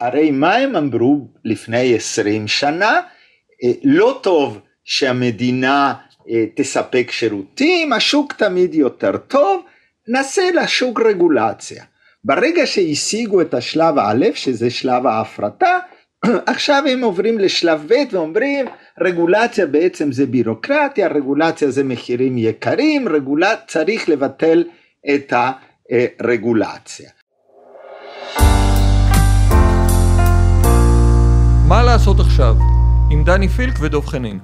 הרי מה הם אמרו לפני עשרים שנה? אה, לא טוב שהמדינה אה, תספק שירותים, השוק תמיד יותר טוב, נעשה לשוק רגולציה. ברגע שהשיגו את השלב א', שזה שלב ההפרטה, עכשיו הם עוברים לשלב ב' ואומרים רגולציה בעצם זה בירוקרטיה, רגולציה זה מחירים יקרים, רגולציה צריך לבטל את הרגולציה. מה לעשות עכשיו? עם דני פילק ודב חנין.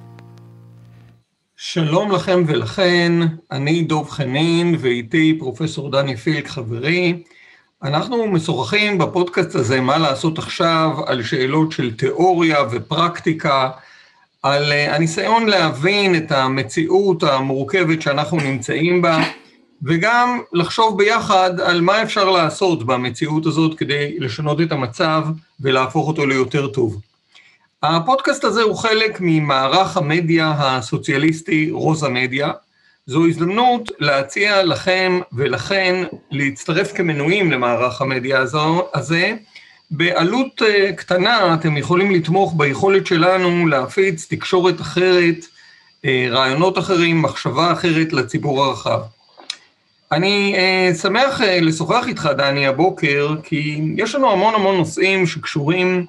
שלום לכם ולכן, אני דב חנין ואיתי פרופסור דני פילק חברי. אנחנו משוחחים בפודקאסט הזה מה לעשות עכשיו על שאלות של תיאוריה ופרקטיקה, על uh, הניסיון להבין את המציאות המורכבת שאנחנו נמצאים בה, וגם לחשוב ביחד על מה אפשר לעשות במציאות הזאת כדי לשנות את המצב ולהפוך אותו ליותר טוב. הפודקאסט הזה הוא חלק ממערך המדיה הסוציאליסטי רוזה מדיה. זו הזדמנות להציע לכם ולכן להצטרף כמנויים למערך המדיה הזו, הזה. בעלות אה, קטנה אתם יכולים לתמוך ביכולת שלנו להפיץ תקשורת אחרת, אה, רעיונות אחרים, מחשבה אחרת לציבור הרחב. אני uh, שמח uh, לשוחח איתך, דני, הבוקר, כי יש לנו המון המון נושאים שקשורים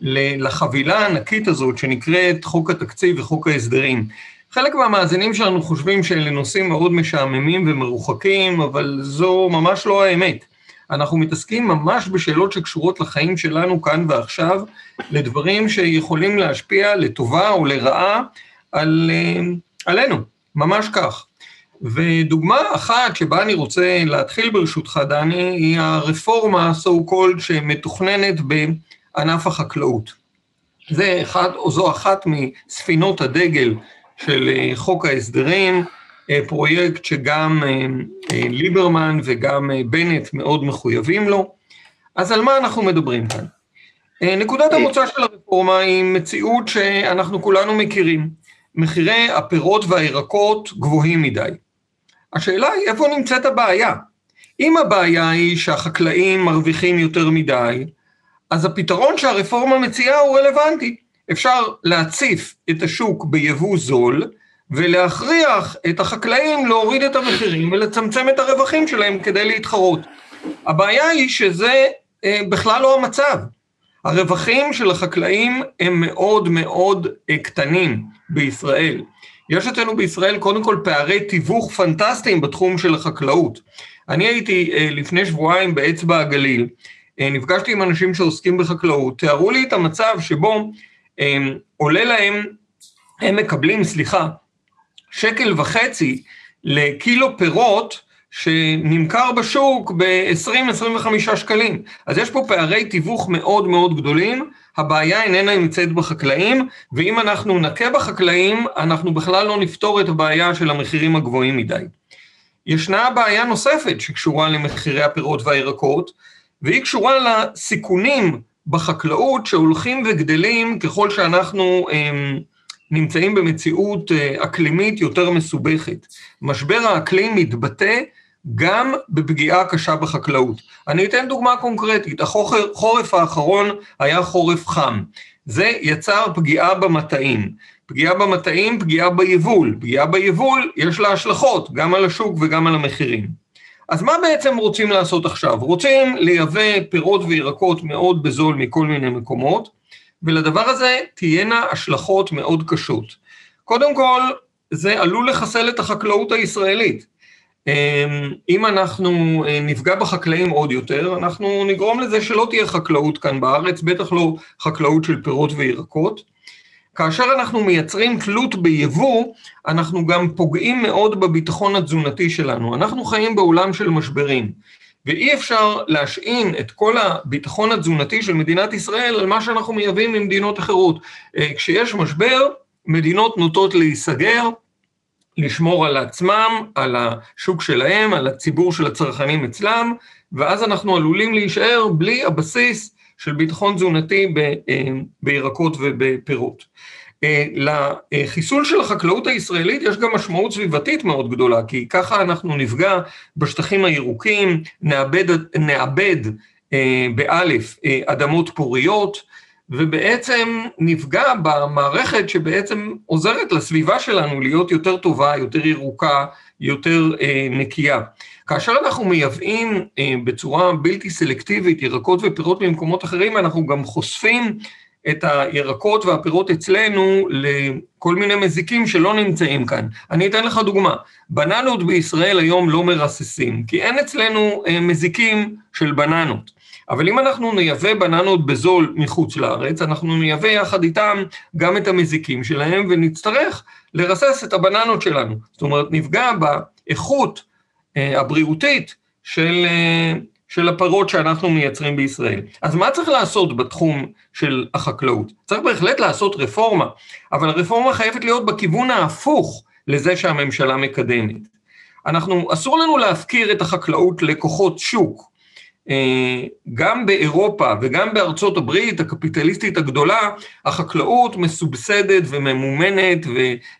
לחבילה הענקית הזאת שנקראת חוק התקציב וחוק ההסדרים. חלק מהמאזינים שלנו חושבים שאלה נושאים מאוד משעממים ומרוחקים, אבל זו ממש לא האמת. אנחנו מתעסקים ממש בשאלות שקשורות לחיים שלנו כאן ועכשיו, לדברים שיכולים להשפיע לטובה או לרעה על, אה, עלינו, ממש כך. ודוגמה אחת שבה אני רוצה להתחיל ברשותך, דני, היא הרפורמה, so called, שמתוכננת בענף החקלאות. זה אחד, או זו אחת מספינות הדגל של אה, חוק ההסדרים, אה, פרויקט שגם אה, ליברמן וגם בנט מאוד מחויבים לו. אז על מה אנחנו מדברים כאן? נקודת המוצא של הרפורמה היא מציאות שאנחנו כולנו מכירים. מחירי הפירות והירקות גבוהים מדי. השאלה היא איפה נמצאת הבעיה. אם הבעיה היא שהחקלאים מרוויחים יותר מדי, אז הפתרון שהרפורמה מציעה הוא רלוונטי. אפשר להציף את השוק ביבוא זול, ולהכריח את החקלאים להוריד את המחירים ולצמצם את הרווחים שלהם כדי להתחרות. הבעיה היא שזה אה, בכלל לא המצב. הרווחים של החקלאים הם מאוד מאוד אה, קטנים בישראל. יש אצלנו בישראל קודם כל פערי תיווך פנטסטיים בתחום של החקלאות. אני הייתי אה, לפני שבועיים באצבע הגליל, נפגשתי עם אנשים שעוסקים בחקלאות, תיארו לי את המצב שבו אה, עולה להם, הם מקבלים, סליחה, שקל וחצי לקילו פירות שנמכר בשוק ב-20-25 שקלים. אז יש פה פערי תיווך מאוד מאוד גדולים, הבעיה איננה נמצאת בחקלאים, ואם אנחנו נכה בחקלאים, אנחנו בכלל לא נפתור את הבעיה של המחירים הגבוהים מדי. ישנה בעיה נוספת שקשורה למחירי הפירות והירקות, והיא קשורה לסיכונים בחקלאות שהולכים וגדלים ככל שאנחנו הם, נמצאים במציאות אה, אקלימית יותר מסובכת. משבר האקלים מתבטא גם בפגיעה קשה בחקלאות. אני אתן דוגמה קונקרטית, החורף האחרון היה חורף חם. זה יצר פגיעה במטעים. פגיעה במטעים, פגיעה ביבול. פגיעה ביבול, יש לה השלכות, גם על השוק וגם על המחירים. אז מה בעצם רוצים לעשות עכשיו? רוצים לייבא פירות וירקות מאוד בזול מכל מיני מקומות, ולדבר הזה תהיינה השלכות מאוד קשות. קודם כל, זה עלול לחסל את החקלאות הישראלית. אמ, אם אנחנו אה, נפגע בחקלאים עוד יותר, אנחנו נגרום לזה שלא תהיה חקלאות כאן בארץ, בטח לא חקלאות של פירות וירקות. כאשר אנחנו מייצרים תלות ביבוא, אנחנו גם פוגעים מאוד בביטחון התזונתי שלנו. אנחנו חיים בעולם של משברים, ואי אפשר להשעין את כל הביטחון התזונתי של מדינת ישראל על מה שאנחנו מייבאים ממדינות אחרות. אה, כשיש משבר, מדינות נוטות להיסגר, לשמור על עצמם, על השוק שלהם, על הציבור של הצרכנים אצלם, ואז אנחנו עלולים להישאר בלי הבסיס של ביטחון תזונתי אה, בירקות ובפירות. אה, לחיסול של החקלאות הישראלית יש גם משמעות סביבתית מאוד גדולה, כי ככה אנחנו נפגע בשטחים הירוקים, נאבד, נאבד באלף אדמות פוריות, ובעצם נפגע במערכת שבעצם עוזרת לסביבה שלנו להיות יותר טובה, יותר ירוקה, יותר אה, נקייה. כאשר אנחנו מייבאים אה, בצורה בלתי סלקטיבית ירקות ופירות ממקומות אחרים, אנחנו גם חושפים את הירקות והפירות אצלנו לכל מיני מזיקים שלא נמצאים כאן. אני אתן לך דוגמה, בננות בישראל היום לא מרססים, כי אין אצלנו אה, מזיקים של בננות. אבל אם אנחנו נייבא בננות בזול מחוץ לארץ, אנחנו נייבא יחד איתם גם את המזיקים שלהם ונצטרך לרסס את הבננות שלנו. זאת אומרת, נפגע באיכות אה, הבריאותית של, אה, של הפירות שאנחנו מייצרים בישראל. אז מה צריך לעשות בתחום של החקלאות? צריך בהחלט לעשות רפורמה, אבל הרפורמה חייבת להיות בכיוון ההפוך לזה שהממשלה מקדמת. אנחנו, אסור לנו להפקיר את החקלאות לכוחות שוק. אה, גם באירופה וגם בארצות הברית הקפיטליסטית הגדולה, החקלאות מסובסדת וממומנת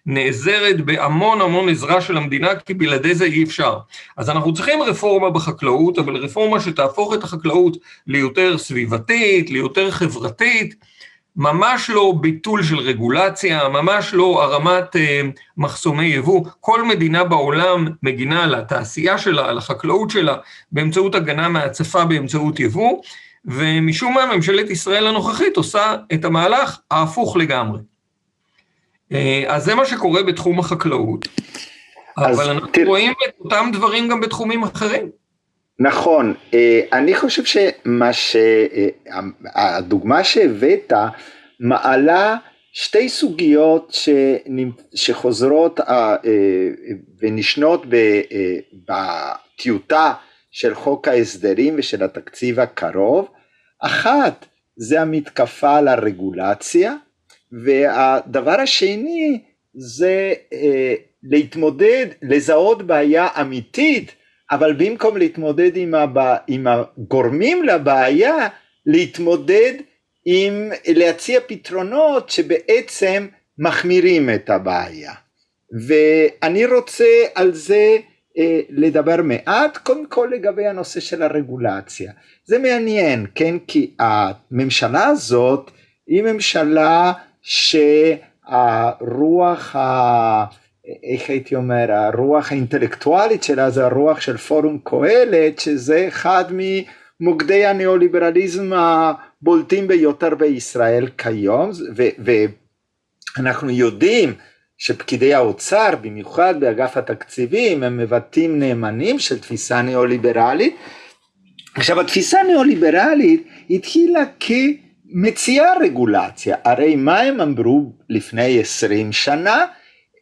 ונעזרת בהמון המון עזרה של המדינה, כי בלעדי זה אי אפשר. אז אנחנו צריכים רפורמה בחקלאות, אבל רפורמה שתהפוך את החקלאות ליותר סביבתית, ליותר חברתית, ממש לא ביטול של רגולציה, ממש לא הרמת אה, מחסומי יבוא. כל מדינה בעולם מגינה על התעשייה שלה, על החקלאות שלה, באמצעות הגנה מהצפה באמצעות יבוא, ומשום מה ממשלת ישראל הנוכחית עושה את המהלך ההפוך לגמרי. אה, אז זה מה שקורה בתחום החקלאות, אבל אנחנו תראה... רואים את אותם דברים גם בתחומים אחרים. נכון, אה, אני חושב שמה שהדוגמה אה, שהבאת מעלה שתי סוגיות שחוזרות אה, ונשנות בטיוטה של חוק ההסדרים ושל התקציב הקרוב, אחת זה המתקפה על הרגולציה והדבר השני זה להתמודד, לזהות בעיה אמיתית אבל במקום להתמודד עם, הבע... עם הגורמים לבעיה, להתמודד עם, להציע פתרונות שבעצם מחמירים את הבעיה. ואני רוצה על זה אה, לדבר מעט, קודם כל לגבי הנושא של הרגולציה. זה מעניין, כן? כי הממשלה הזאת היא ממשלה שהרוח ה... איך הייתי אומר, הרוח האינטלקטואלית שלה זה הרוח של פורום קהלת, שזה אחד ממוקדי הניאו-ליברליזם הבולטים ביותר בישראל כיום, ואנחנו יודעים שפקידי האוצר, במיוחד באגף התקציבים, הם מבטאים נאמנים של תפיסה ניאו-ליברלית. עכשיו התפיסה הניאו-ליברלית התחילה כמציעה רגולציה, הרי מה הם אמרו לפני עשרים שנה?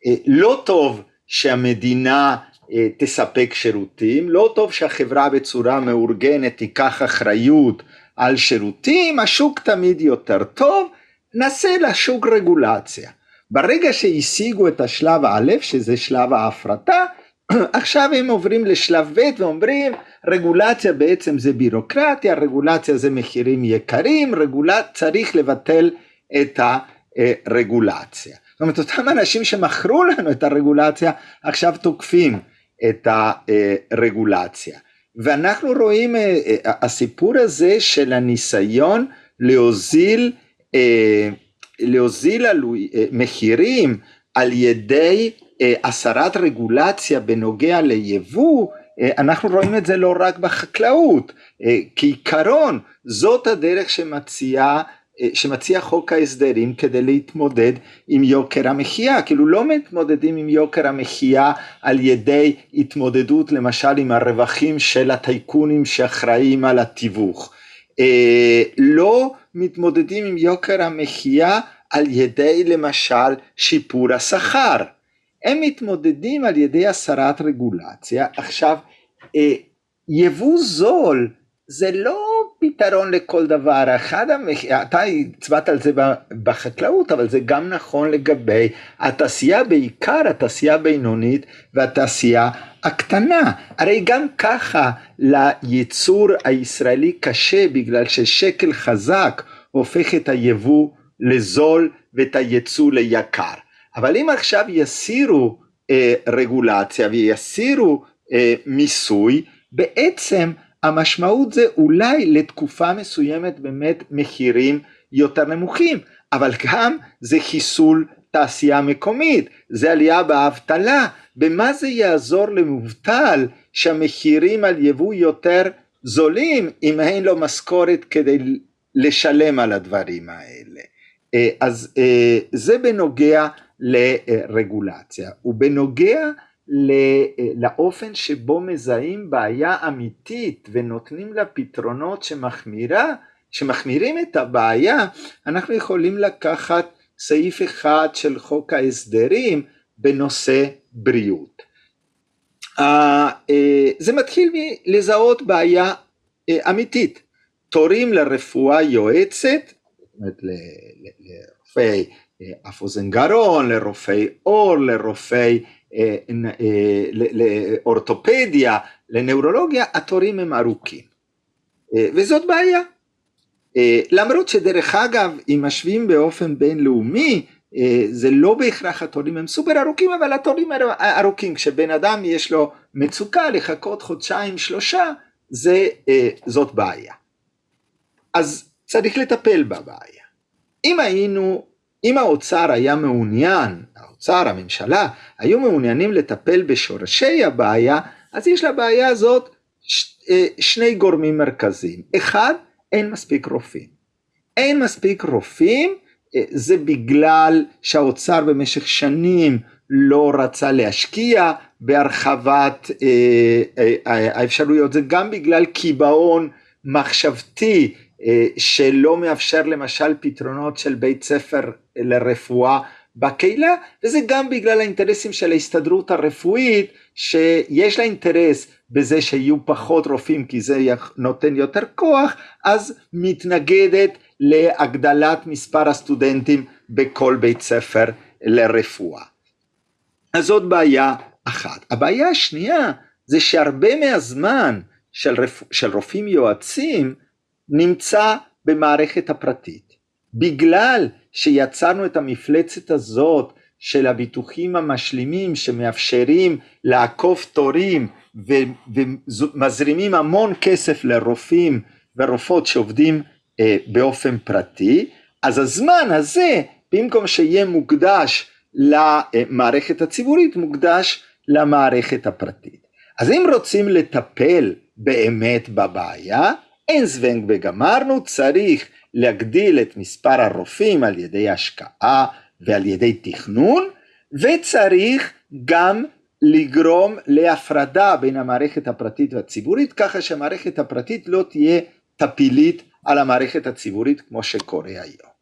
אה, לא טוב שהמדינה אה, תספק שירותים, לא טוב שהחברה בצורה מאורגנת תיקח אחריות על שירותים, השוק תמיד יותר טוב, נעשה לשוק רגולציה. ברגע שהשיגו את השלב א', שזה שלב ההפרטה, עכשיו הם עוברים לשלב ב' ואומרים רגולציה בעצם זה בירוקרטיה, רגולציה זה מחירים יקרים, רגולציה צריך לבטל את הרגולציה. זאת אומרת, אותם אנשים שמכרו לנו את הרגולציה, עכשיו תוקפים את הרגולציה. ואנחנו רואים אה, אה, הסיפור הזה של הניסיון להוזיל, אה, להוזיל מחירים על ידי הסרת רגולציה בנוגע ליבוא, אנחנו רואים את זה לא רק בחקלאות, כעיקרון זאת הדרך שמציעה שמציע חוק ההסדרים כדי להתמודד עם יוקר המחיה, כאילו לא מתמודדים עם יוקר המחיה על ידי התמודדות למשל עם הרווחים של הטייקונים שאחראים על התיווך, אה, לא מתמודדים עם יוקר המחיה על ידי למשל שיפור השכר, הם מתמודדים על ידי הסרת רגולציה, עכשיו אה, יבוא זול זה לא פתרון לכל דבר, אחד המח... אתה הצבעת על זה בחקלאות, אבל זה גם נכון לגבי התעשייה, בעיקר התעשייה הבינונית והתעשייה הקטנה. הרי גם ככה ליצור הישראלי קשה בגלל ששקל חזק הופך את היבוא לזול ואת היצוא ליקר. אבל אם עכשיו יסירו אה, רגולציה ויסירו אה, מיסוי, בעצם המשמעות זה אולי לתקופה מסוימת באמת מחירים יותר נמוכים, אבל גם זה חיסול תעשייה מקומית, זה עלייה באבטלה, במה זה יעזור למובטל שהמחירים על יבוא יותר זולים אם אין לו משכורת כדי לשלם על הדברים האלה. אה, אז אה, זה בנוגע לרגולציה ובנוגע לאופן שבו מזהים בעיה אמיתית ונותנים לה פתרונות שמחמירה, שמחמירים את הבעיה, אנחנו יכולים לקחת סעיף אחד של חוק ההסדרים בנושא בריאות. אה, זה מתחיל מלזהות בעיה אה, אמיתית, תורים לרפואה יועצת, לרופאי אה, אף אוזן גרון, לרופאי עור, לרופאי לאורתופדיה, לנאורולוגיה, התורים הם ארוכים. וזאת בעיה. למרות שדרך אגב, אם משווים באופן בינלאומי, זה לא בהכרח התורים הם סופר ארוכים, אבל התורים ארוכים. כשבן אדם יש לו מצוקה לחכות חודשיים שלושה, זה, זאת בעיה. אז צריך לטפל בבעיה. אם היינו, אם האוצר היה מעוניין, האוצר, הממשלה, היו מעוניינים לטפל בשורשי הבעיה, אז יש לבעיה הזאת שני גורמים מרכזיים. אחד, אין מספיק רופאים. אין מספיק רופאים, זה בגלל שהאוצר במשך שנים לא רצה להשקיע בהרחבת האפשרויות, זה גם בגלל קיבעון מחשבתי שלא מאפשר למשל פתרונות של בית ספר לרפואה בקהילה, וזה גם בגלל האינטרסים של ההסתדרות הרפואית, שיש לה אינטרס בזה שיהיו פחות רופאים כי זה נותן יותר כוח, אז מתנגדת להגדלת מספר הסטודנטים בכל בית ספר לרפואה. אז זאת בעיה אחת. הבעיה השנייה זה שהרבה מהזמן של, רפ... של רופאים יועצים נמצא במערכת הפרטית. בגלל שיצרנו את המפלצת הזאת של הביטוחים המשלימים שמאפשרים לעקוף תורים ומזרימים המון כסף לרופאים ורופאות שעובדים אה, באופן פרטי, אז הזמן הזה במקום שיהיה מוקדש למערכת הציבורית מוקדש למערכת הפרטית. אז אם רוצים לטפל באמת בבעיה, אין זוונג וגמרנו, צריך להגדיל את מספר הרופאים על ידי השקעה ועל ידי תכנון, וצריך גם לגרום להפרדה בין המערכת הפרטית והציבורית, ככה שהמערכת הפרטית לא תהיה טפילית על המערכת הציבורית כמו שקורה היום.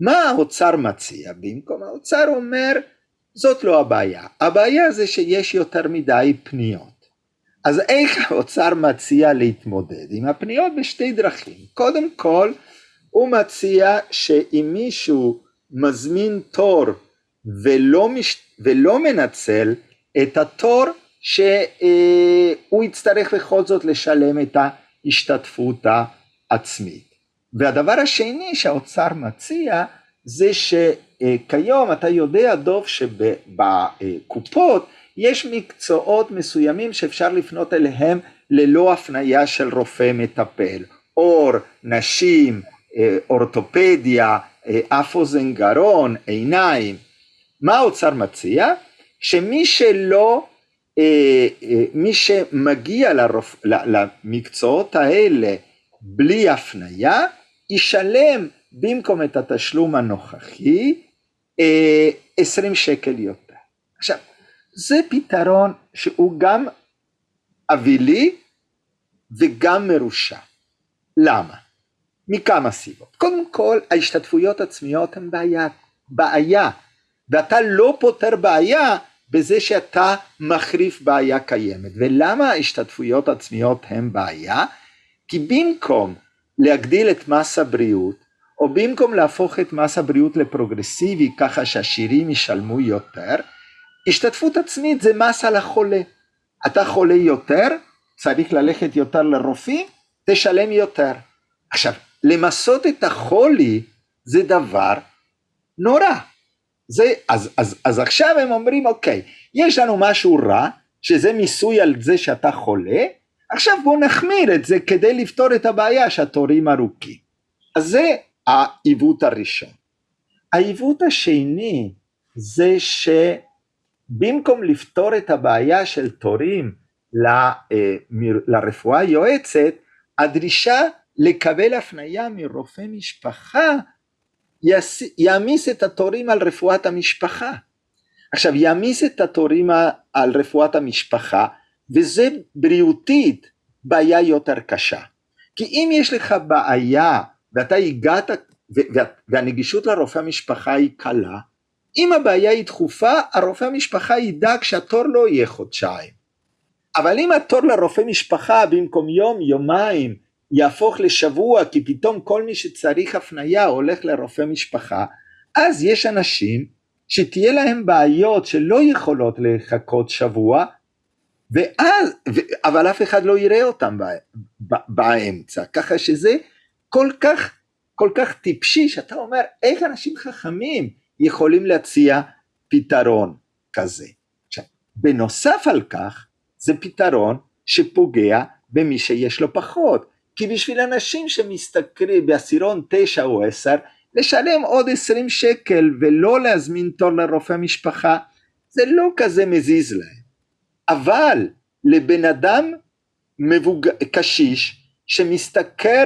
מה האוצר מציע? במקום האוצר אומר, זאת לא הבעיה, הבעיה זה שיש יותר מדי פניות. אז איך האוצר מציע להתמודד עם הפניות? בשתי דרכים. קודם כל, הוא מציע שאם מישהו מזמין תור ולא, מש... ולא מנצל את התור, שהוא יצטרך בכל זאת לשלם את ההשתתפות העצמית. והדבר השני שהאוצר מציע זה שכיום אתה יודע דוב שבקופות יש מקצועות מסוימים שאפשר לפנות אליהם ללא הפניה של רופא מטפל, אור, נשים, אורתופדיה, אה, אף אוזן גרון, עיניים. מה האוצר מציע? שמי שלא, אה, מי שמגיע לרופ... למקצועות האלה בלי הפניה, ישלם במקום את התשלום הנוכחי 20 שקל יותר. עכשיו, זה פתרון שהוא גם אווילי וגם מרושע. למה? מכמה סיבות. קודם כל, ההשתתפויות עצמיות הן בעיה, בעיה, ואתה לא פותר בעיה בזה שאתה מחריף בעיה קיימת. ולמה ההשתתפויות עצמיות הן בעיה? כי במקום להגדיל את מס הבריאות, או במקום להפוך את מס הבריאות לפרוגרסיבי ככה שהשירים ישלמו יותר, השתתפות עצמית זה מס על החולה. אתה חולה יותר, צריך ללכת יותר לרופאים, תשלם יותר. עכשיו, למסות את החולי זה דבר נורא. זה, אז, אז, אז עכשיו הם אומרים, אוקיי, יש לנו משהו רע, שזה מיסוי על זה שאתה חולה, עכשיו בואו נחמיר את זה כדי לפתור את הבעיה שהתורים ארוכים. אז זה העיוות הראשון. העיוות השני זה שבמקום לפתור את הבעיה של תורים אה, לרפואה יועצת, הדרישה לקבל הפנייה מרופא משפחה יעמיס את התורים על רפואת המשפחה. עכשיו יעמיס את התורים על רפואת המשפחה וזה בריאותית בעיה יותר קשה. כי אם יש לך בעיה ואתה הגעת והנגישות לרופא המשפחה היא קלה, אם הבעיה היא דחופה, הרופא המשפחה ידאג שהתור לא יהיה חודשיים. אבל אם התור לרופא משפחה במקום יום, יומיים, יהפוך לשבוע, כי פתאום כל מי שצריך הפנייה הולך לרופא משפחה, אז יש אנשים שתהיה להם בעיות שלא יכולות לחכות שבוע, ואז, אבל אף אחד לא יראה אותם באמצע, ככה שזה כל כך, כל כך טיפשי, שאתה אומר, איך אנשים חכמים יכולים להציע פתרון כזה. עכשיו, בנוסף על כך, זה פתרון שפוגע במי שיש לו פחות, כי בשביל אנשים שמשתכרים בעשירון 9 או 10, לשלם עוד 20 שקל ולא להזמין תור לרופא משפחה, זה לא כזה מזיז להם. אבל לבן אדם מבוג... קשיש שמשתכר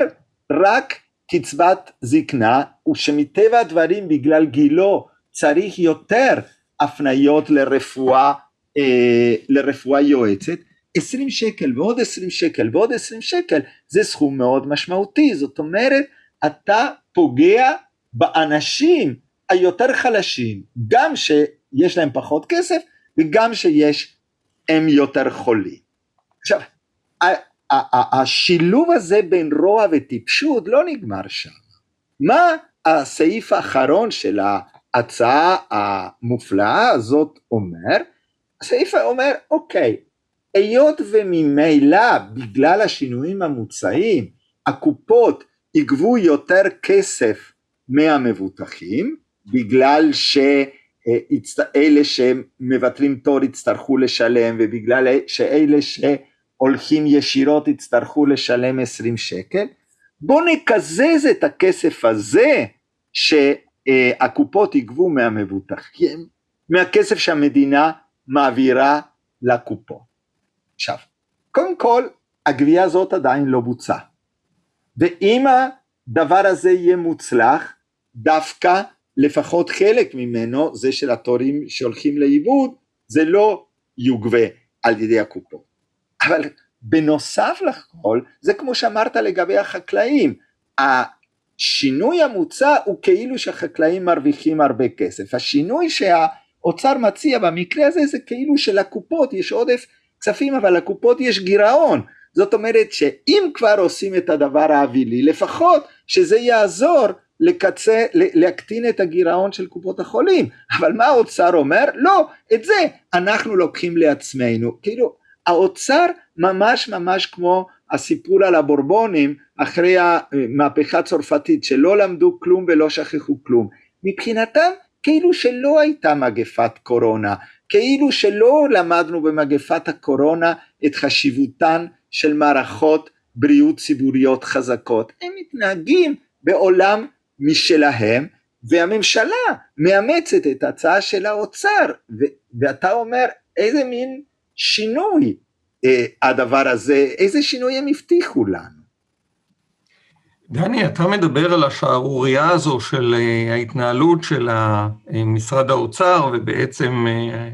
רק קצבת זקנה ושמטבע הדברים בגלל גילו צריך יותר הפניות לרפואה, אה, לרפואה יועצת, 20 שקל ועוד 20 שקל ועוד 20 שקל זה סכום מאוד משמעותי, זאת אומרת אתה פוגע באנשים היותר חלשים, גם שיש להם פחות כסף וגם שיש הם יותר חולים. עכשיו, השילוב הזה בין רוע וטיפשות לא נגמר שם. מה הסעיף האחרון של ההצעה המופלאה הזאת אומר? הסעיף אומר, אוקיי, היות וממילא בגלל השינויים המוצעים הקופות יגבו יותר כסף מהמבוטחים בגלל שאלה שמוותרים תור יצטרכו לשלם ובגלל שאלה שהולכים ישירות יצטרכו לשלם 20 שקל בואו נקזז את הכסף הזה שהקופות יגבו מהמבוטחים מהכסף שהמדינה מעבירה לקופות עכשיו, קודם כל, הגבייה הזאת עדיין לא בוצעה. ואם הדבר הזה יהיה מוצלח, דווקא לפחות חלק ממנו, זה של התורים שהולכים לאיבוד, זה לא יוגבה על ידי הקופות. אבל בנוסף לכל, זה כמו שאמרת לגבי החקלאים, השינוי המוצע הוא כאילו שהחקלאים מרוויחים הרבה כסף. השינוי שהאוצר מציע במקרה הזה זה כאילו שלקופות יש עודף כספים אבל לקופות יש גירעון. זאת אומרת שאם כבר עושים את הדבר האווילי לפחות שזה יעזור לקצה, להקטין את הגירעון של קופות החולים. אבל מה האוצר אומר? לא את זה אנחנו לוקחים לעצמנו. כאילו האוצר ממש ממש כמו הסיפור על הבורבונים אחרי המהפכה הצרפתית שלא למדו כלום ולא שכחו כלום. מבחינתם כאילו שלא הייתה מגפת קורונה כאילו שלא למדנו במגפת הקורונה את חשיבותן של מערכות בריאות ציבוריות חזקות, הם מתנהגים בעולם משלהם והממשלה מאמצת את ההצעה של האוצר ו- ואתה אומר איזה מין שינוי אה, הדבר הזה, איזה שינוי הם הבטיחו לנו. דני, אתה מדבר על השערורייה הזו של אה, ההתנהלות של משרד האוצר, ובעצם אה,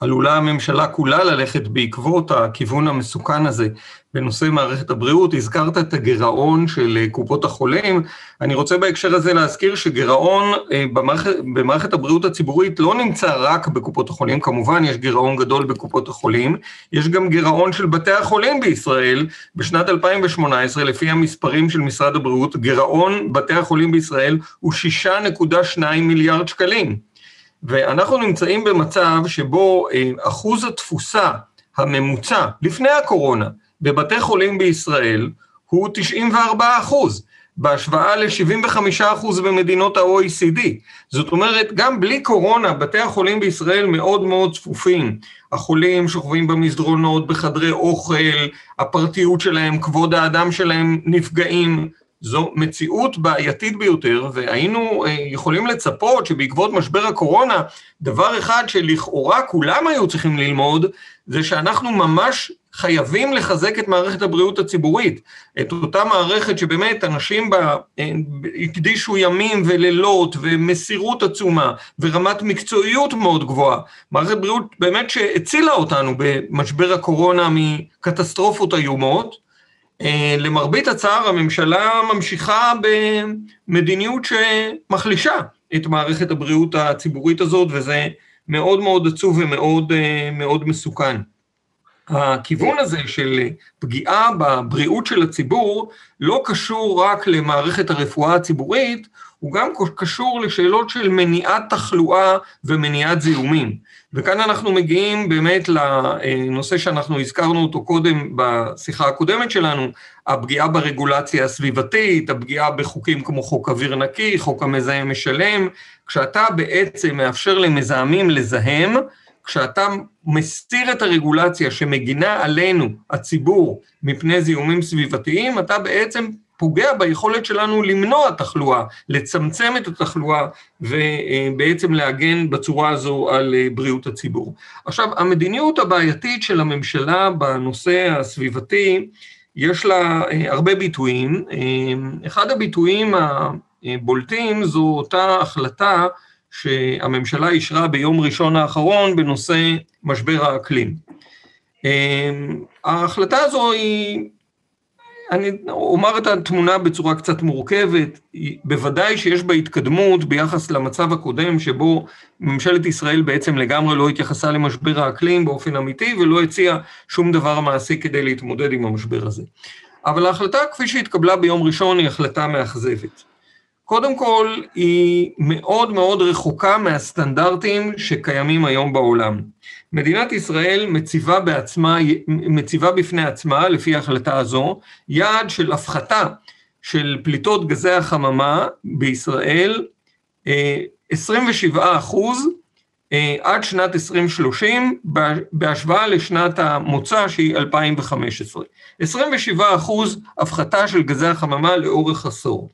עלולה הממשלה כולה ללכת בעקבות הכיוון המסוכן הזה בנושא מערכת הבריאות. הזכרת את הגירעון של אה, קופות החולים. אני רוצה בהקשר הזה להזכיר שגירעון אה, במערכת, במערכת הבריאות הציבורית לא נמצא רק בקופות החולים, כמובן יש גירעון גדול בקופות החולים, יש גם גירעון של בתי החולים בישראל. בשנת 2018, לפי המספרים של משרד הבריאות, גירעון בתי החולים בישראל הוא 6.2 מיליארד שקלים. ואנחנו נמצאים במצב שבו אה, אחוז התפוסה הממוצע לפני הקורונה בבתי חולים בישראל הוא 94 אחוז. בהשוואה ל-75% במדינות ה-OECD. זאת אומרת, גם בלי קורונה, בתי החולים בישראל מאוד מאוד צפופים. החולים שוכבים במסדרונות, בחדרי אוכל, הפרטיות שלהם, כבוד האדם שלהם נפגעים. זו מציאות בעייתית ביותר, והיינו אה, יכולים לצפות שבעקבות משבר הקורונה, דבר אחד שלכאורה כולם היו צריכים ללמוד, זה שאנחנו ממש חייבים לחזק את מערכת הבריאות הציבורית, את אותה מערכת שבאמת אנשים בה אה, הקדישו ימים ולילות ומסירות עצומה ורמת מקצועיות מאוד גבוהה. מערכת בריאות באמת שהצילה אותנו במשבר הקורונה מקטסטרופות איומות. אה, למרבית הצער הממשלה ממשיכה במדיניות שמחלישה את מערכת הבריאות הציבורית הזאת וזה מאוד מאוד עצוב ומאוד אה, מאוד מסוכן. הכיוון הזה של פגיעה בבריאות של הציבור לא קשור רק למערכת הרפואה הציבורית, הוא גם קשור לשאלות של מניעת תחלואה ומניעת זיהומים. וכאן אנחנו מגיעים באמת לנושא שאנחנו הזכרנו אותו קודם בשיחה הקודמת שלנו, הפגיעה ברגולציה הסביבתית, הפגיעה בחוקים כמו חוק אוויר נקי, חוק המזהם משלם, כשאתה בעצם מאפשר למזהמים לזהם, כשאתה מסתיר את הרגולציה שמגינה עלינו, הציבור, מפני זיהומים סביבתיים, אתה בעצם פוגע ביכולת שלנו למנוע תחלואה, לצמצם את התחלואה ובעצם להגן בצורה הזו על בריאות הציבור. עכשיו, המדיניות הבעייתית של הממשלה בנושא הסביבתי, יש לה הרבה ביטויים. אחד הביטויים הבולטים זו אותה החלטה שהממשלה אישרה ביום ראשון האחרון בנושא משבר האקלים. ההחלטה הזו היא, אני אומר את התמונה בצורה קצת מורכבת, בוודאי שיש בה התקדמות ביחס למצב הקודם שבו ממשלת ישראל בעצם לגמרי לא התייחסה למשבר האקלים באופן אמיתי ולא הציעה שום דבר מעשי כדי להתמודד עם המשבר הזה. אבל ההחלטה כפי שהתקבלה ביום ראשון היא החלטה מאכזבת. קודם כל, היא מאוד מאוד רחוקה מהסטנדרטים שקיימים היום בעולם. מדינת ישראל מציבה בעצמה, מציבה בפני עצמה, לפי ההחלטה הזו, יעד של הפחתה של פליטות גזי החממה בישראל, 27 אה, אחוז אה, עד שנת 2030, בהשוואה לשנת המוצא שהיא 2015. 27 אחוז הפחתה של גזי החממה לאורך עשור.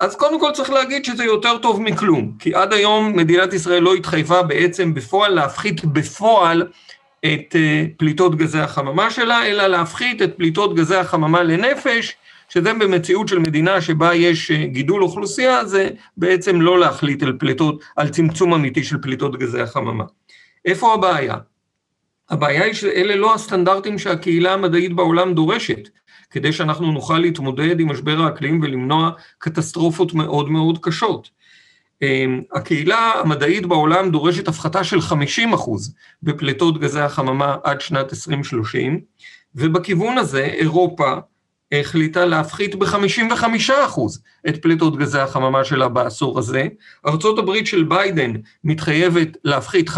אז קודם כל צריך להגיד שזה יותר טוב מכלום, כי עד היום מדינת ישראל לא התחייבה בעצם בפועל להפחית בפועל את אה, פליטות גזי החממה שלה, אלא להפחית את פליטות גזי החממה לנפש, שזה במציאות של מדינה שבה יש אה, גידול אוכלוסייה, זה בעצם לא להחליט על פליטות, על צמצום אמיתי של פליטות גזי החממה. איפה הבעיה? הבעיה היא שאלה לא הסטנדרטים שהקהילה המדעית בעולם דורשת. כדי שאנחנו נוכל להתמודד עם משבר האקלים ולמנוע קטסטרופות מאוד מאוד קשות. אמ, הקהילה המדעית בעולם דורשת הפחתה של 50 אחוז בפליטות גזי החממה עד שנת 2030, ובכיוון הזה אירופה החליטה להפחית ב-55% את פליטות גזי החממה שלה בעשור הזה. הברית של ביידן מתחייבת להפחית 52%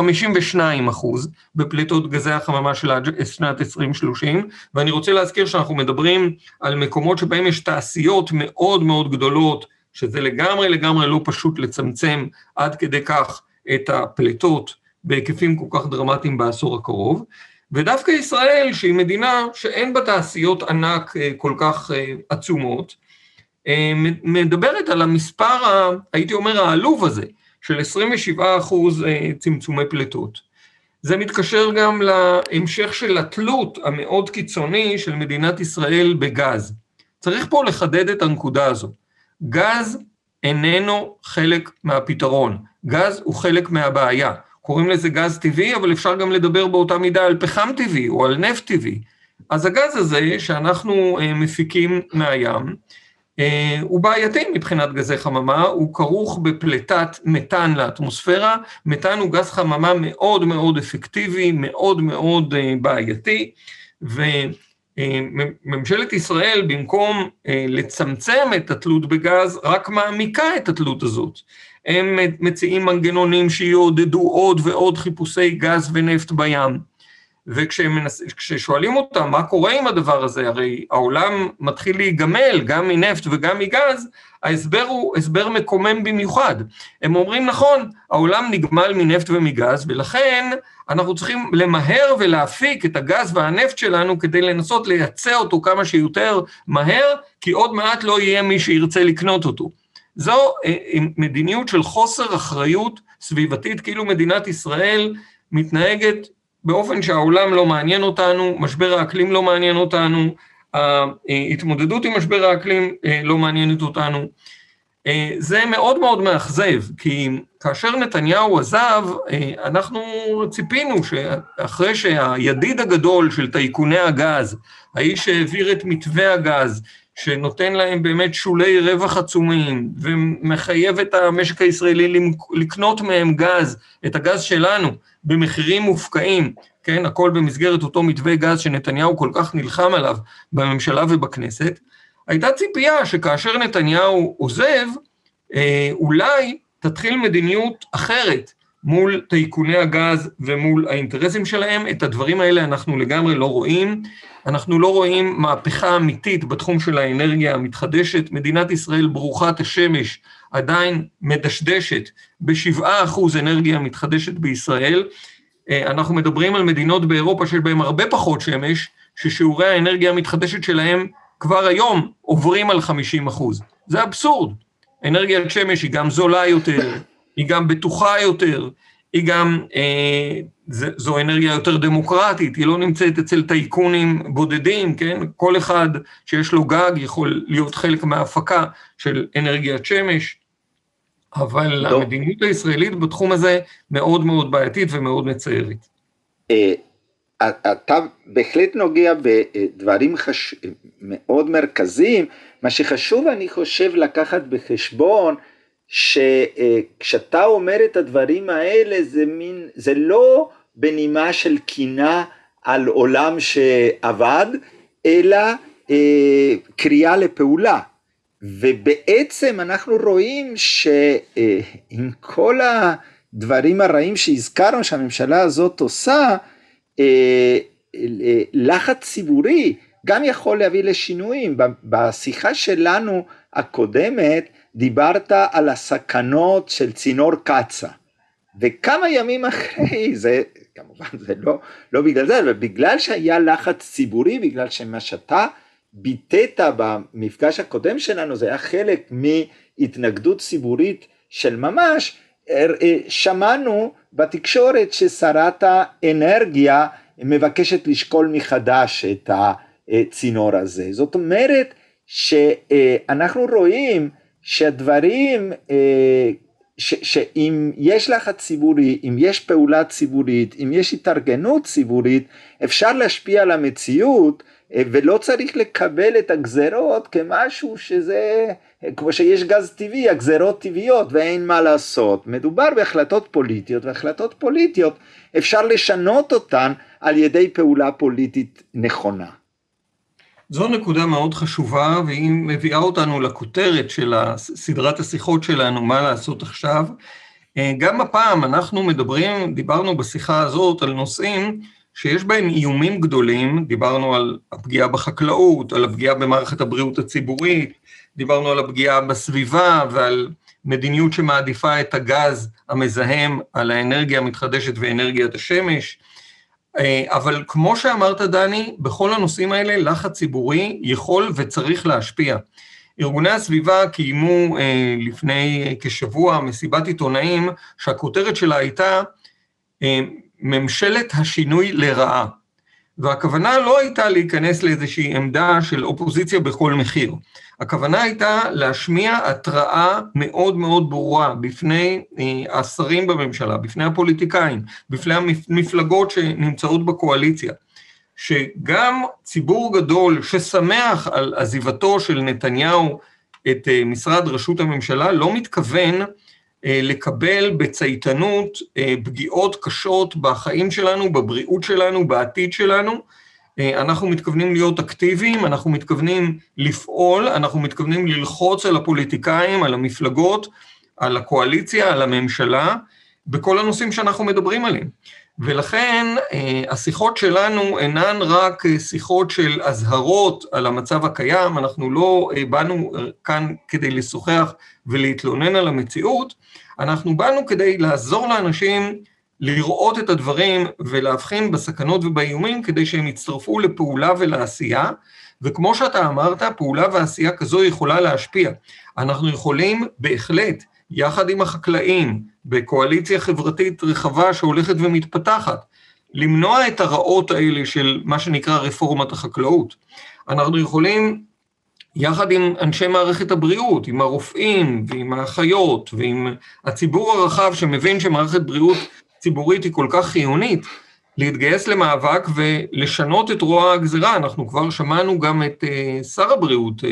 בפליטות גזי החממה שלה שנת 2030, ואני רוצה להזכיר שאנחנו מדברים על מקומות שבהם יש תעשיות מאוד מאוד גדולות, שזה לגמרי לגמרי לא פשוט לצמצם עד כדי כך את הפליטות בהיקפים כל כך דרמטיים בעשור הקרוב. ודווקא ישראל, שהיא מדינה שאין בה תעשיות ענק אה, כל כך אה, עצומות, אה, מדברת על המספר, הייתי אומר, העלוב הזה, של 27 אחוז צמצומי פליטות. זה מתקשר גם להמשך של התלות המאוד קיצוני של מדינת ישראל בגז. צריך פה לחדד את הנקודה הזו. גז איננו חלק מהפתרון, גז הוא חלק מהבעיה. קוראים לזה גז טבעי, אבל אפשר גם לדבר באותה מידה על פחם טבעי או על נפט טבעי. אז הגז הזה שאנחנו אה, מפיקים מהים, אה, הוא בעייתי מבחינת גזי חממה, הוא כרוך בפליטת מתאן לאטמוספירה, מתאן הוא גז חממה מאוד מאוד אפקטיבי, מאוד מאוד אה, בעייתי, וממשלת ישראל במקום לצמצם את התלות בגז, רק מעמיקה את התלות הזאת. הם מציעים מנגנונים שיעודדו עוד ועוד חיפושי גז ונפט בים. וכששואלים אותם מה קורה עם הדבר הזה, הרי העולם מתחיל להיגמל גם מנפט וגם מגז, ההסבר הוא הסבר מקומם במיוחד. הם אומרים, נכון, העולם נגמל מנפט ומגז, ולכן אנחנו צריכים למהר ולהפיק את הגז והנפט שלנו כדי לנסות לייצא אותו כמה שיותר מהר, כי עוד מעט לא יהיה מי שירצה לקנות אותו. זו אה, מדיניות של חוסר אחריות סביבתית, כאילו מדינת ישראל מתנהגת באופן שהעולם לא מעניין אותנו, משבר האקלים לא מעניין אותנו, ההתמודדות עם משבר האקלים אה, לא מעניינת אותנו. אה, זה מאוד מאוד מאכזב, כי כאשר נתניהו עזב, אה, אנחנו ציפינו שאחרי שהידיד הגדול של טייקוני הגז, האיש שהעביר את מתווה הגז, שנותן להם באמת שולי רווח עצומים, ומחייב את המשק הישראלי לקנות מהם גז, את הגז שלנו, במחירים מופקעים, כן, הכל במסגרת אותו מתווה גז שנתניהו כל כך נלחם עליו בממשלה ובכנסת, הייתה ציפייה שכאשר נתניהו עוזב, אה, אולי תתחיל מדיניות אחרת מול טייקוני הגז ומול האינטרסים שלהם. את הדברים האלה אנחנו לגמרי לא רואים. אנחנו לא רואים מהפכה אמיתית בתחום של האנרגיה המתחדשת. מדינת ישראל ברוכת השמש עדיין מדשדשת ב-7% אנרגיה מתחדשת בישראל. אה, אנחנו מדברים על מדינות באירופה שיש בהן הרבה פחות שמש, ששיעורי האנרגיה המתחדשת שלהם כבר היום עוברים על 50 אחוז. זה אבסורד. אנרגיית שמש היא גם זולה יותר, היא גם בטוחה יותר, היא גם, אה, זו אנרגיה יותר דמוקרטית, היא לא נמצאת אצל טייקונים בודדים, כן? כל אחד שיש לו גג יכול להיות חלק מההפקה של אנרגיית שמש. אבל לא. המדיניות הישראלית בתחום הזה מאוד מאוד בעייתית ומאוד מצערת. אה, אתה בהחלט נוגע בדברים חש... מאוד מרכזיים, מה שחשוב אני חושב לקחת בחשבון שכשאתה אומר את הדברים האלה זה מין, זה לא בנימה של קינה על עולם שעבד, אלא אה, קריאה לפעולה. ובעצם אנחנו רואים שעם כל הדברים הרעים שהזכרנו שהממשלה הזאת עושה, אה, לחץ ציבורי גם יכול להביא לשינויים. בשיחה שלנו הקודמת דיברת על הסכנות של צינור קצא. וכמה ימים אחרי זה, כמובן זה לא, לא בגלל זה, אבל בגלל שהיה לחץ ציבורי, בגלל שמה שאתה ביטאת במפגש הקודם שלנו, זה היה חלק מהתנגדות ציבורית של ממש, אה, שמענו בתקשורת ששרת האנרגיה מבקשת לשקול מחדש את הצינור הזה. זאת אומרת שאנחנו רואים שהדברים, אה, ש, שאם יש לחץ ציבורי, אם יש פעולה ציבורית, אם יש התארגנות ציבורית, אפשר להשפיע על המציאות ולא צריך לקבל את הגזרות כמשהו שזה, כמו שיש גז טבעי, הגזרות טבעיות ואין מה לעשות. מדובר בהחלטות פוליטיות, והחלטות פוליטיות אפשר לשנות אותן על ידי פעולה פוליטית נכונה. זו נקודה מאוד חשובה, והיא מביאה אותנו לכותרת של סדרת השיחות שלנו, מה לעשות עכשיו. גם הפעם אנחנו מדברים, דיברנו בשיחה הזאת על נושאים שיש בהם איומים גדולים, דיברנו על הפגיעה בחקלאות, על הפגיעה במערכת הבריאות הציבורית, דיברנו על הפגיעה בסביבה ועל מדיניות שמעדיפה את הגז המזהם על האנרגיה המתחדשת ואנרגיית השמש. אה, אבל כמו שאמרת, דני, בכל הנושאים האלה לחץ ציבורי יכול וצריך להשפיע. ארגוני הסביבה קיימו אה, לפני כשבוע מסיבת עיתונאים שהכותרת שלה הייתה אה, ממשלת השינוי לרעה. והכוונה לא הייתה להיכנס לאיזושהי עמדה של אופוזיציה בכל מחיר. הכוונה הייתה להשמיע התראה מאוד מאוד ברורה בפני אה, השרים בממשלה, בפני הפוליטיקאים, בפני המפלגות שנמצאות בקואליציה, שגם ציבור גדול ששמח על עזיבתו של נתניהו את אה, משרד ראשות הממשלה לא מתכוון לקבל בצייתנות אה, פגיעות קשות בחיים שלנו, בבריאות שלנו, בעתיד שלנו. אה, אנחנו מתכוונים להיות אקטיביים, אנחנו מתכוונים לפעול, אנחנו מתכוונים ללחוץ על הפוליטיקאים, על המפלגות, על הקואליציה, על הממשלה, בכל הנושאים שאנחנו מדברים עליהם. ולכן השיחות שלנו אינן רק שיחות של אזהרות על המצב הקיים, אנחנו לא באנו כאן כדי לשוחח ולהתלונן על המציאות, אנחנו באנו כדי לעזור לאנשים לראות את הדברים ולהבחין בסכנות ובאיומים כדי שהם יצטרפו לפעולה ולעשייה, וכמו שאתה אמרת, פעולה ועשייה כזו יכולה להשפיע. אנחנו יכולים בהחלט, יחד עם החקלאים, בקואליציה חברתית רחבה שהולכת ומתפתחת, למנוע את הרעות האלה של מה שנקרא רפורמת החקלאות. אנחנו יכולים, יחד עם אנשי מערכת הבריאות, עם הרופאים ועם האחיות ועם הציבור הרחב שמבין שמערכת בריאות ציבורית היא כל כך חיונית, להתגייס למאבק ולשנות את רוע הגזירה. אנחנו כבר שמענו גם את uh, שר הבריאות, uh,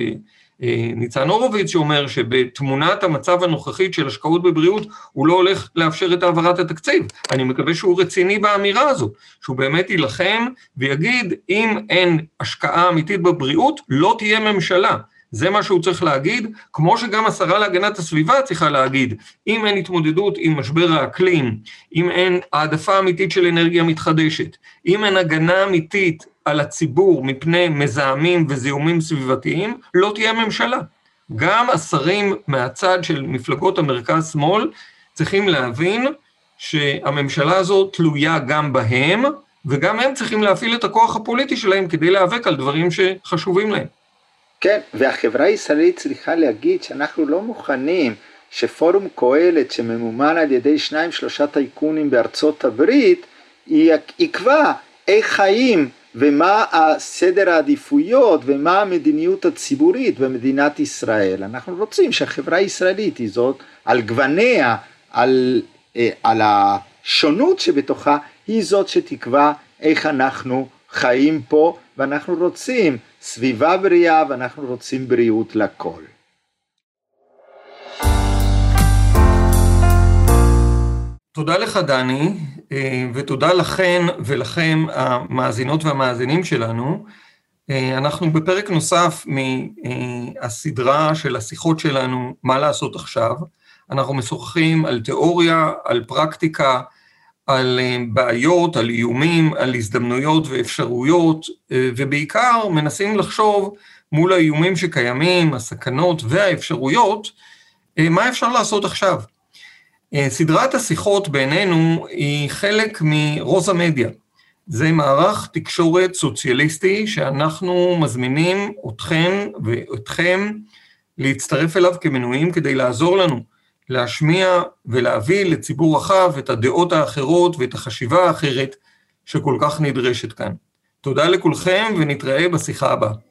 ניצן הורוביץ, שאומר שבתמונת המצב הנוכחית של השקעות בבריאות, הוא לא הולך לאפשר את העברת התקציב. אני מקווה שהוא רציני באמירה הזו, שהוא באמת יילחם ויגיד, אם אין השקעה אמיתית בבריאות, לא תהיה ממשלה. זה מה שהוא צריך להגיד, כמו שגם השרה להגנת הסביבה צריכה להגיד, אם אין התמודדות עם משבר האקלים, אם אין העדפה אמיתית של אנרגיה מתחדשת, אם אין הגנה אמיתית על הציבור מפני מזהמים וזיהומים סביבתיים, לא תהיה ממשלה. גם השרים מהצד של מפלגות המרכז-שמאל צריכים להבין שהממשלה הזו תלויה גם בהם, וגם הם צריכים להפעיל את הכוח הפוליטי שלהם כדי להיאבק על דברים שחשובים להם. כן, והחברה הישראלית צריכה להגיד שאנחנו לא מוכנים שפורום קהלת שממומן על ידי שניים שלושה טייקונים בארצות הברית יקבע איך חיים ומה הסדר העדיפויות ומה המדיניות הציבורית במדינת ישראל. אנחנו רוצים שהחברה הישראלית היא זאת על גווניה, על, אה, על השונות שבתוכה, היא זאת שתקבע איך אנחנו חיים פה ואנחנו רוצים סביבה בריאה ואנחנו רוצים בריאות לכל. תודה לך דני, אה, ותודה לכן ולכם המאזינות והמאזינים שלנו. אה, אנחנו בפרק נוסף מהסדרה של השיחות שלנו, מה לעשות עכשיו. אנחנו משוחחים על תיאוריה, על פרקטיקה, על אה, בעיות, על איומים, על הזדמנויות ואפשרויות, אה, ובעיקר מנסים לחשוב מול האיומים שקיימים, הסכנות והאפשרויות, אה, מה אפשר לעשות עכשיו. סדרת השיחות בינינו היא חלק מרוזה מדיה. זה מערך תקשורת סוציאליסטי שאנחנו מזמינים אתכם ואתכם להצטרף אליו כמנויים כדי לעזור לנו להשמיע ולהביא לציבור רחב את הדעות האחרות ואת החשיבה האחרת שכל כך נדרשת כאן. תודה לכולכם ונתראה בשיחה הבאה.